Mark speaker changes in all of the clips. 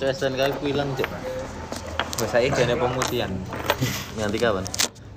Speaker 1: Cuk STNK ku ilang, Cuk.
Speaker 2: Wes saiki jane pemutihan.
Speaker 1: Nganti kapan?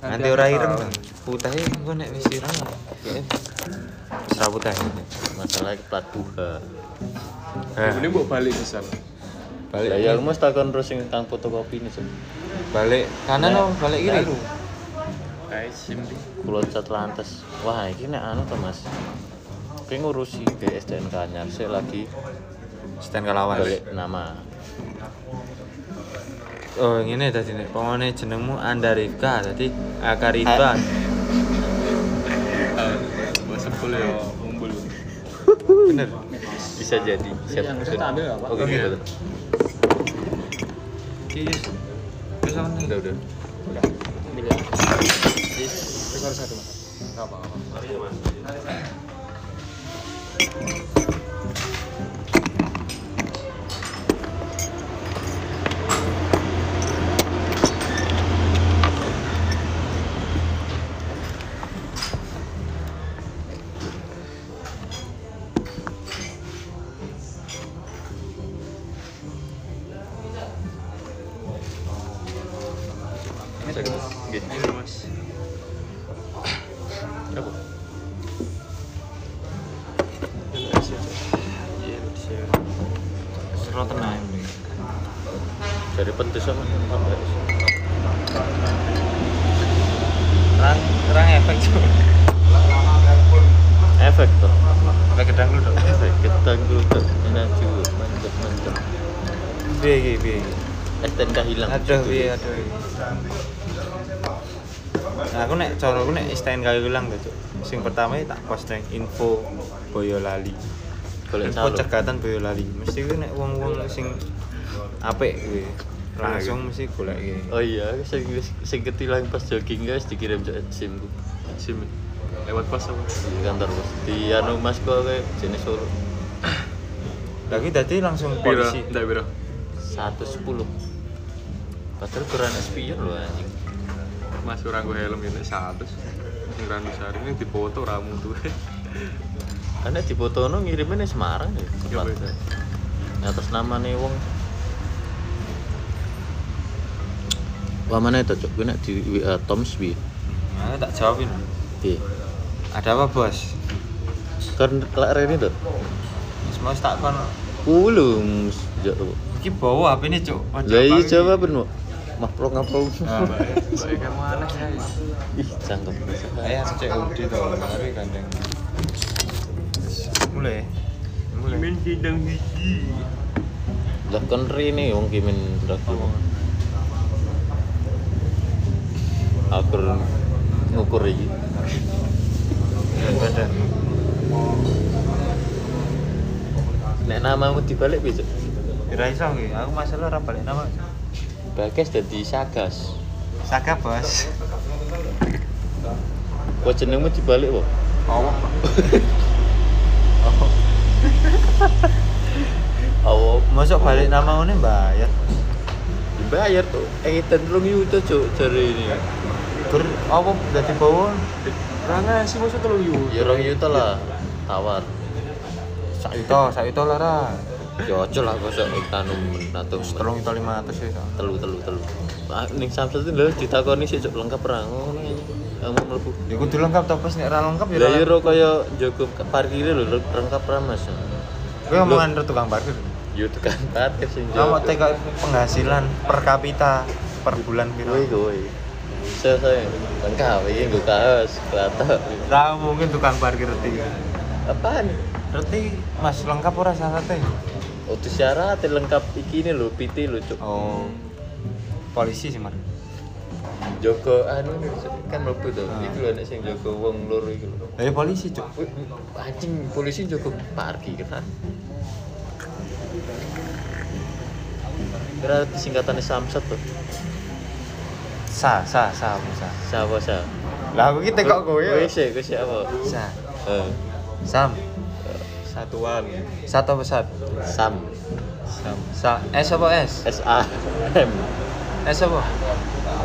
Speaker 2: Nanti ora ireng. Putih engko nek wis ireng. Wis ra putih.
Speaker 1: Masalah plat buka.
Speaker 2: Eh,
Speaker 3: Ini mau balik misal.
Speaker 2: balik.
Speaker 1: Ya aku mesti takon terus sing kang fotokopi ini, Cuk.
Speaker 2: Balik kanan
Speaker 1: Nah,
Speaker 2: oh, balik kiri.
Speaker 1: Kulo cat lantas. Wah, iki nek anu to, Mas. Ki ngurusi sih lagi
Speaker 2: Stand kalawan.
Speaker 1: balik nama.
Speaker 2: Oh, ngene dadi nek pamane jenengmu Andarika dadi Akariba.
Speaker 3: Buat sepuluh ya, kumpul.
Speaker 2: Bener.
Speaker 1: Bisa jadi. Siap.
Speaker 3: Yang tak ambil nggak, Pak?
Speaker 1: Oke,
Speaker 3: Oke.
Speaker 1: betul.
Speaker 2: Iki wis. Wis apa nih?
Speaker 1: Udah, udah.
Speaker 3: Udah. Ambil ya. Rekor satu mas. Nggak apa-apa.
Speaker 1: Gitu. Gitu.
Speaker 3: Ini mas.
Speaker 1: Apa?
Speaker 3: Iya,
Speaker 2: tenan.
Speaker 1: Dari pedes sama
Speaker 2: Rang rang efek cuk.
Speaker 1: efek tuh.
Speaker 2: Efek gedang lu dong.
Speaker 1: Efek ketang gluten enak juga mantep mantep.
Speaker 2: Iki piye iki?
Speaker 1: STNK hilang.
Speaker 2: Aduh piye aduh. Nah, aku nek cara aku nek STNK hilang tuh, Cuk. Sing pertama tak post nang info Boyolali. Info cegatan Boyolali. Mesti kuwi nek wong-wong sing apik kuwi langsung mesti golek iki.
Speaker 1: Oh iya, sing sing ketilang pas jogging guys dikirim SIM ku.
Speaker 3: Sim. Lewat pas apa?
Speaker 1: Di kantor bos. Di anu Mas kok kayak jenis Solo.
Speaker 2: Lagi dadi langsung polisi.
Speaker 3: Nggak biro.
Speaker 1: 110. Padahal kurang spion loh anjing.
Speaker 3: Mas orang gue helm ini satu. Randu sehari ini dipoto ramu tuh.
Speaker 1: Karena di Botono ngirimnya Semarang ya.
Speaker 3: Iya.
Speaker 1: Atas nama nih wong. Wah mana itu cok? Gue nak di WA Toms bi.
Speaker 2: Nah, tak jawabin.
Speaker 1: Iya.
Speaker 2: Ada apa, Bos?
Speaker 1: Kan kelak Reni tuh.
Speaker 2: Mau tak kon
Speaker 1: Kulung sejak tuh.
Speaker 2: iki bawa HP ini, apa iki.
Speaker 1: coba ben Pro ngapro.
Speaker 2: Nah,
Speaker 3: Baik kamu aneh ya.
Speaker 1: Ih, cangkem.
Speaker 2: Ayah COD tuh, tapi gandeng. Mulai. Mulai.
Speaker 3: Min sidang hiji.
Speaker 1: Lah kan wong kimin draku. Akur ngukur iki.
Speaker 2: Badan.
Speaker 1: Nek namamu dibalik bisa.
Speaker 2: Kira iso iki, aku masalah ora balik nama.
Speaker 1: Bagas dadi Sagas.
Speaker 2: Saka, Bos.
Speaker 1: Kok jenengmu dibalik, Pak?
Speaker 2: Oh.
Speaker 1: Oh,
Speaker 2: Masuk balik nama ngene bayar.
Speaker 1: dibayar tuh. Eh, tentrung yuto, Cuk, jare ini.
Speaker 2: Ber apa dadi bawa?
Speaker 3: Ranga sih maksud tolong yu.
Speaker 1: Ya rong yuto lah. Tawar.
Speaker 2: Sak itu, sak itu lah.
Speaker 1: Ya aja lah kok sok anu natung.
Speaker 2: Setelung itu 500 ya.
Speaker 1: telu telu telu. Ah, ning Samsat itu lho ditakoni sih Cuk, lengkap ra ngono. Kamu mlebu.
Speaker 2: Ya kudu lengkap to, Bos. Nek ra lengkap ya.
Speaker 1: Lah yo
Speaker 2: lengkap.
Speaker 1: kaya jago parkire lho lengkap ra Mas.
Speaker 2: Kowe omongan karo tukang parkir.
Speaker 1: Yo tekan parkir sing jago.
Speaker 2: tega penghasilan per kapita per bulan piro?
Speaker 1: Kowe. Saya saya lengkap iki nggo kaos, kelata.
Speaker 2: Ra mungkin tukang parkir reti.
Speaker 1: Apaan?
Speaker 2: Reti Mas lengkap ora syaratnya?
Speaker 1: Oh, itu syarat lengkap iki ini lho, PT lho, Cuk.
Speaker 2: Oh. Polisi sih, Mas.
Speaker 1: Joko anu kan mlebu to.
Speaker 2: Ah.
Speaker 1: Iki lho nek sing jaga wong loro iki lho.
Speaker 2: Ya polisi, Cuk.
Speaker 1: Anjing polisi jaga parkiran. Kira singkatannya Samsat tuh.
Speaker 2: Sa, sa, sa, sa.
Speaker 1: Siapa sa?
Speaker 2: Lah aku ki tekok kowe.
Speaker 1: Kowe sih, kowe sih apa?
Speaker 2: Sa.
Speaker 1: Eh,
Speaker 2: Sam.
Speaker 3: Satuan.
Speaker 2: Satu pesat.
Speaker 1: Sam.
Speaker 2: Sam. Sa. S apa S?
Speaker 1: S A M
Speaker 2: S apa?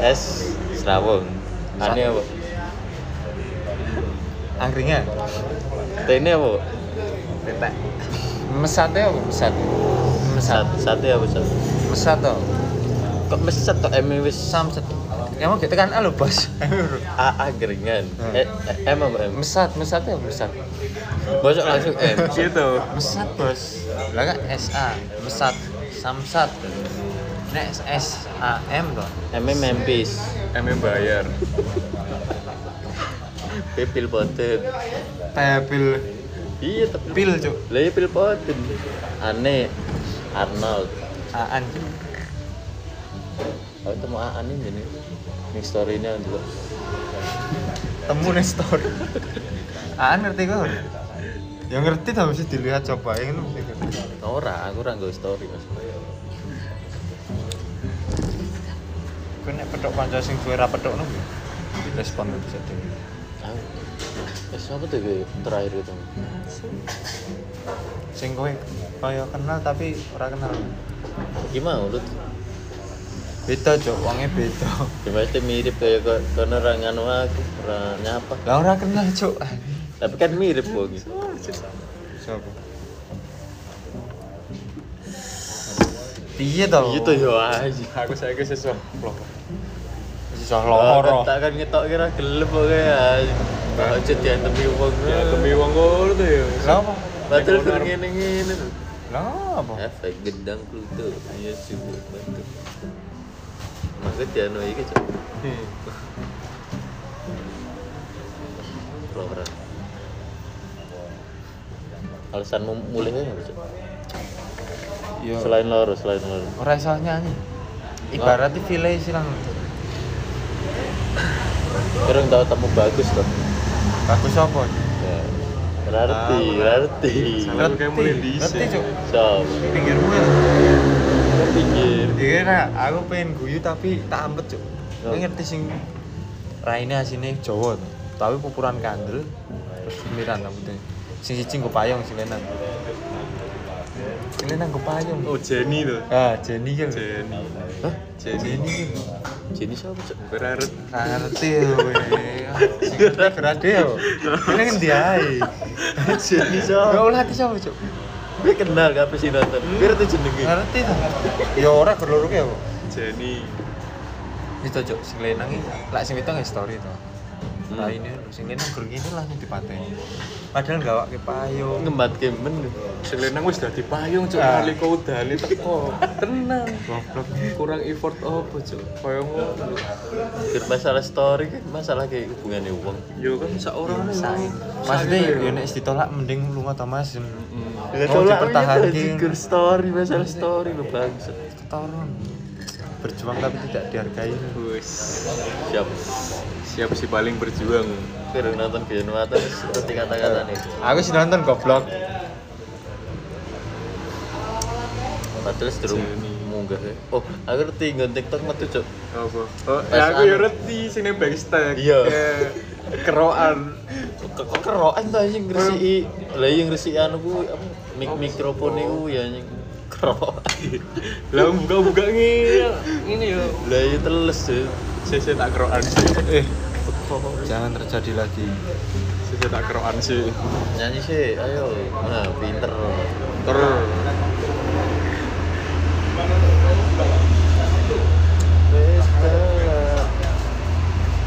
Speaker 1: S Serawung. Ane apa?
Speaker 2: Angkringan.
Speaker 1: T ini apa?
Speaker 2: Tetek. Mesate apa? Mesat.
Speaker 1: Sat, sate apa sat?
Speaker 2: Mesat toh.
Speaker 1: Kok mesat kok M wis
Speaker 2: Samsat. Emang kita kan alo bos.
Speaker 1: A A geringan.
Speaker 2: Hmm.
Speaker 1: Eh, M apa M?
Speaker 2: Mesat, mesat ya mesat.
Speaker 1: Bosok langsung M.
Speaker 3: Gitu.
Speaker 2: Mesat bos. Lah kan SA, mesat, samsat. Nek S A M toh.
Speaker 1: M Memphis.
Speaker 3: M bayar.
Speaker 1: Pipil poten.
Speaker 2: Pepil
Speaker 1: Iya tapi
Speaker 2: pil cuk.
Speaker 1: Lah iya pil poten. Aneh. Arnold.
Speaker 2: Aan.
Speaker 1: Aku temu Aan ini nih. Nih story ini juga.
Speaker 2: Temu nih story. Aan ngerti kok. Ya ngerti tapi mesti dilihat coba ya ngono.
Speaker 1: Ora, aku ora nggo story Mas.
Speaker 2: Kowe nek petok kanca sing duwe ra petok nang respon bisa dhewe.
Speaker 1: Aku. Eh, siapa tuh terakhir itu?
Speaker 2: Sing kowe kaya kenal tapi ora kenal.
Speaker 1: Gimana lu?
Speaker 2: Beda cok, wonge beda.
Speaker 1: Ya pasti mirip kayak kok kono ora nganu aku, ora nyapa.
Speaker 2: Lah ora kenal cok.
Speaker 1: Tapi kan mirip
Speaker 2: Siapa? Piye to?
Speaker 1: Gitu ya aja.
Speaker 3: Aku saiki sesuatu.
Speaker 2: Iso loro.
Speaker 1: Tak kan ngetok kira gelem kok ya. Diantemi wong.
Speaker 3: Ya demi wong ngono tuh ya.
Speaker 2: Lah apa?
Speaker 1: Padahal kur ngene-ngene tuh.
Speaker 2: Lah apa?
Speaker 1: Efek gedang kultur. Iya sih bantu. Maka dianu iki cok. Alasanmu mulainya apa cok?
Speaker 2: Yo.
Speaker 1: Selain loro, selain loro.
Speaker 2: Ora iso nyanyi. Ibaratnya file silang.
Speaker 1: Kira tau tamu bagus tuh.
Speaker 2: Bagus apa?
Speaker 1: Ya. Berarti, berarti.
Speaker 3: Salah kayak mulai dhisik.
Speaker 2: Ngerti cok.
Speaker 1: So,
Speaker 2: Pinggirmu ya.
Speaker 1: pikir.
Speaker 2: Iya nah, aku pengen guyu tapi tak ampet cuk.
Speaker 1: Oh.
Speaker 2: Kowe ngerti sing raine asine Jawa tuh. Tapi pupuran kandel terus siliran rambutnya. Sing siji nggo payung silenan. Silenan nggo payung.
Speaker 3: Oh Jenny tuh.
Speaker 2: Ah, Jenny kan.
Speaker 3: Jenny.
Speaker 1: Hah?
Speaker 3: Jenny.
Speaker 2: Jenny kan.
Speaker 1: Jenis apa cok?
Speaker 2: Kowe. Sing ngerti gerade yo. Ini kan dia ae.
Speaker 1: Jenis
Speaker 2: Gak
Speaker 1: apa?
Speaker 2: oleh hati sama cuk.
Speaker 1: Gue kenal gak apa sih nonton? Kira tuh jenenge.
Speaker 2: Ngerti ta? Ya ora gerloro ke yo.
Speaker 3: Jenny.
Speaker 2: Itu cuk sing lenang iki. Lek sing itu nggak story to.
Speaker 1: Hmm.
Speaker 2: Nah ini sing lenang ger gini langsung dipateni. Padahal gak wake payung.
Speaker 1: Ngembat kemen.
Speaker 3: Sing lenang wis dadi payung cuk
Speaker 2: Ah.
Speaker 3: nalika udane teko. Tenang.
Speaker 2: Goblok.
Speaker 3: Kurang effort apa cuk? Kaya ngono.
Speaker 1: Masalah story kan masalah kayak hubungannya uang.
Speaker 3: Yo kan seorang
Speaker 2: Sain. Maksudnya ya nek ditolak mending lunga to Mas. Mau dipertahankan.
Speaker 1: Jikir story masalah story lo bangsa.
Speaker 2: Ketoron. Berjuang tapi tidak dihargai.
Speaker 3: Wis.
Speaker 1: Siap.
Speaker 3: Siap si paling berjuang.
Speaker 1: Kira nonton Bian Wata seperti kata-kata nih.
Speaker 2: Aku sih nonton goblok.
Speaker 1: Padahal
Speaker 3: Jenny.
Speaker 1: munggah ya. Oh, aku ngerti ngon TikTok metu cok.
Speaker 3: Apa? Oh, ya aku
Speaker 1: anu.
Speaker 3: ya ngerti sing nang backstage.
Speaker 1: Iya.
Speaker 3: Eh, Keroan.
Speaker 1: Kok kerokan tuh anjing ngresiki. Lah yang ngresiki anu ku apa mik mikrofon iku ya anjing. Kerok.
Speaker 3: Lah buka-buka ngene. Ini yo.
Speaker 1: Lah ya teles ya.
Speaker 3: Saya tak keroan sih.
Speaker 2: Jangan terjadi lagi.
Speaker 3: Saya tak keroan sih.
Speaker 1: Nyanyi sih, ayo. Nah, pinter.
Speaker 3: Ter.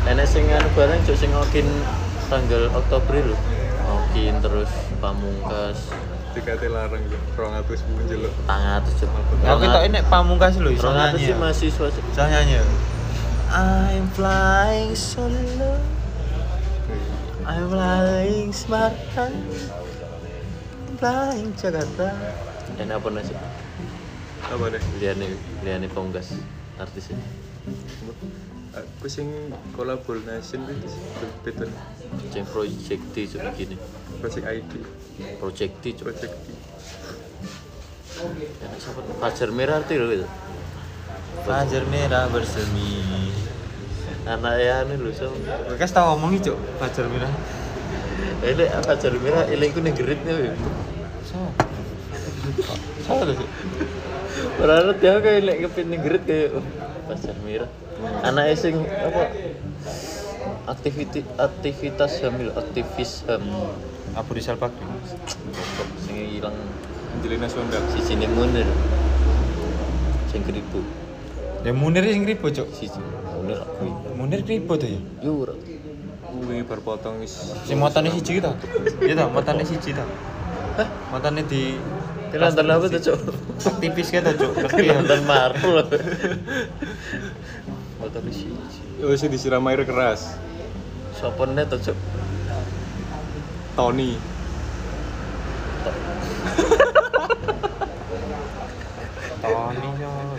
Speaker 1: Enek sing anu bareng cok sing ngokin tanggal Oktober lho. Ngokin terus pamungkas
Speaker 3: Tikate larang yo. 200 muncul lho.
Speaker 1: tangan atus cok.
Speaker 2: Aku kita ini pamungkas lho iso
Speaker 1: Rong atus
Speaker 2: nyanyi.
Speaker 1: sih
Speaker 2: ya.
Speaker 1: mahasiswa.
Speaker 2: Iso nyanyi.
Speaker 1: I'm flying solo. I'm flying smart. I'm flying Jakarta. Dan apa nasi?
Speaker 3: Apa deh?
Speaker 1: Liane Liane Ponggas artisnya.
Speaker 3: Aku sing collaboration itu betul
Speaker 1: Ceng project T cok gini.
Speaker 3: project ID,
Speaker 1: Project cok.
Speaker 3: project D.
Speaker 1: Fajar Merah itu.
Speaker 2: Fajar merah bersemi.
Speaker 1: Anak ya lho so.
Speaker 2: Bekas tau ngomong cuk, Fajar merah.
Speaker 1: Ini Fajar Merah ilingku nih geritnya.
Speaker 2: So. Salah cuk.
Speaker 1: Berarti dia kayak lek kepin gerit kayak Fajar Merah. Anak sing apa? Aktiviti aktivitas hamil aktivis ham.
Speaker 2: Abu Rizal Bakri.
Speaker 1: Sing hilang
Speaker 3: Angelina Sondang
Speaker 1: si sini Munir sing kribo
Speaker 2: Ya Munir sing kribo, Cuk.
Speaker 1: si Munir aku
Speaker 2: Munir kribo tuh ya.
Speaker 1: yo ora
Speaker 3: kuwi bar potong wis
Speaker 2: Sing motone siji ta? Iya ta, motone siji ta. Hah? Motone di
Speaker 1: Kira nonton apa tuh, Cuk?
Speaker 2: tipis gitu, Cuk.
Speaker 1: Kira nonton Marvel. Motor siji.
Speaker 3: oh sing disiram air keras
Speaker 1: Sopo net tuh, Cuk?
Speaker 3: Tony
Speaker 2: 안녕呀.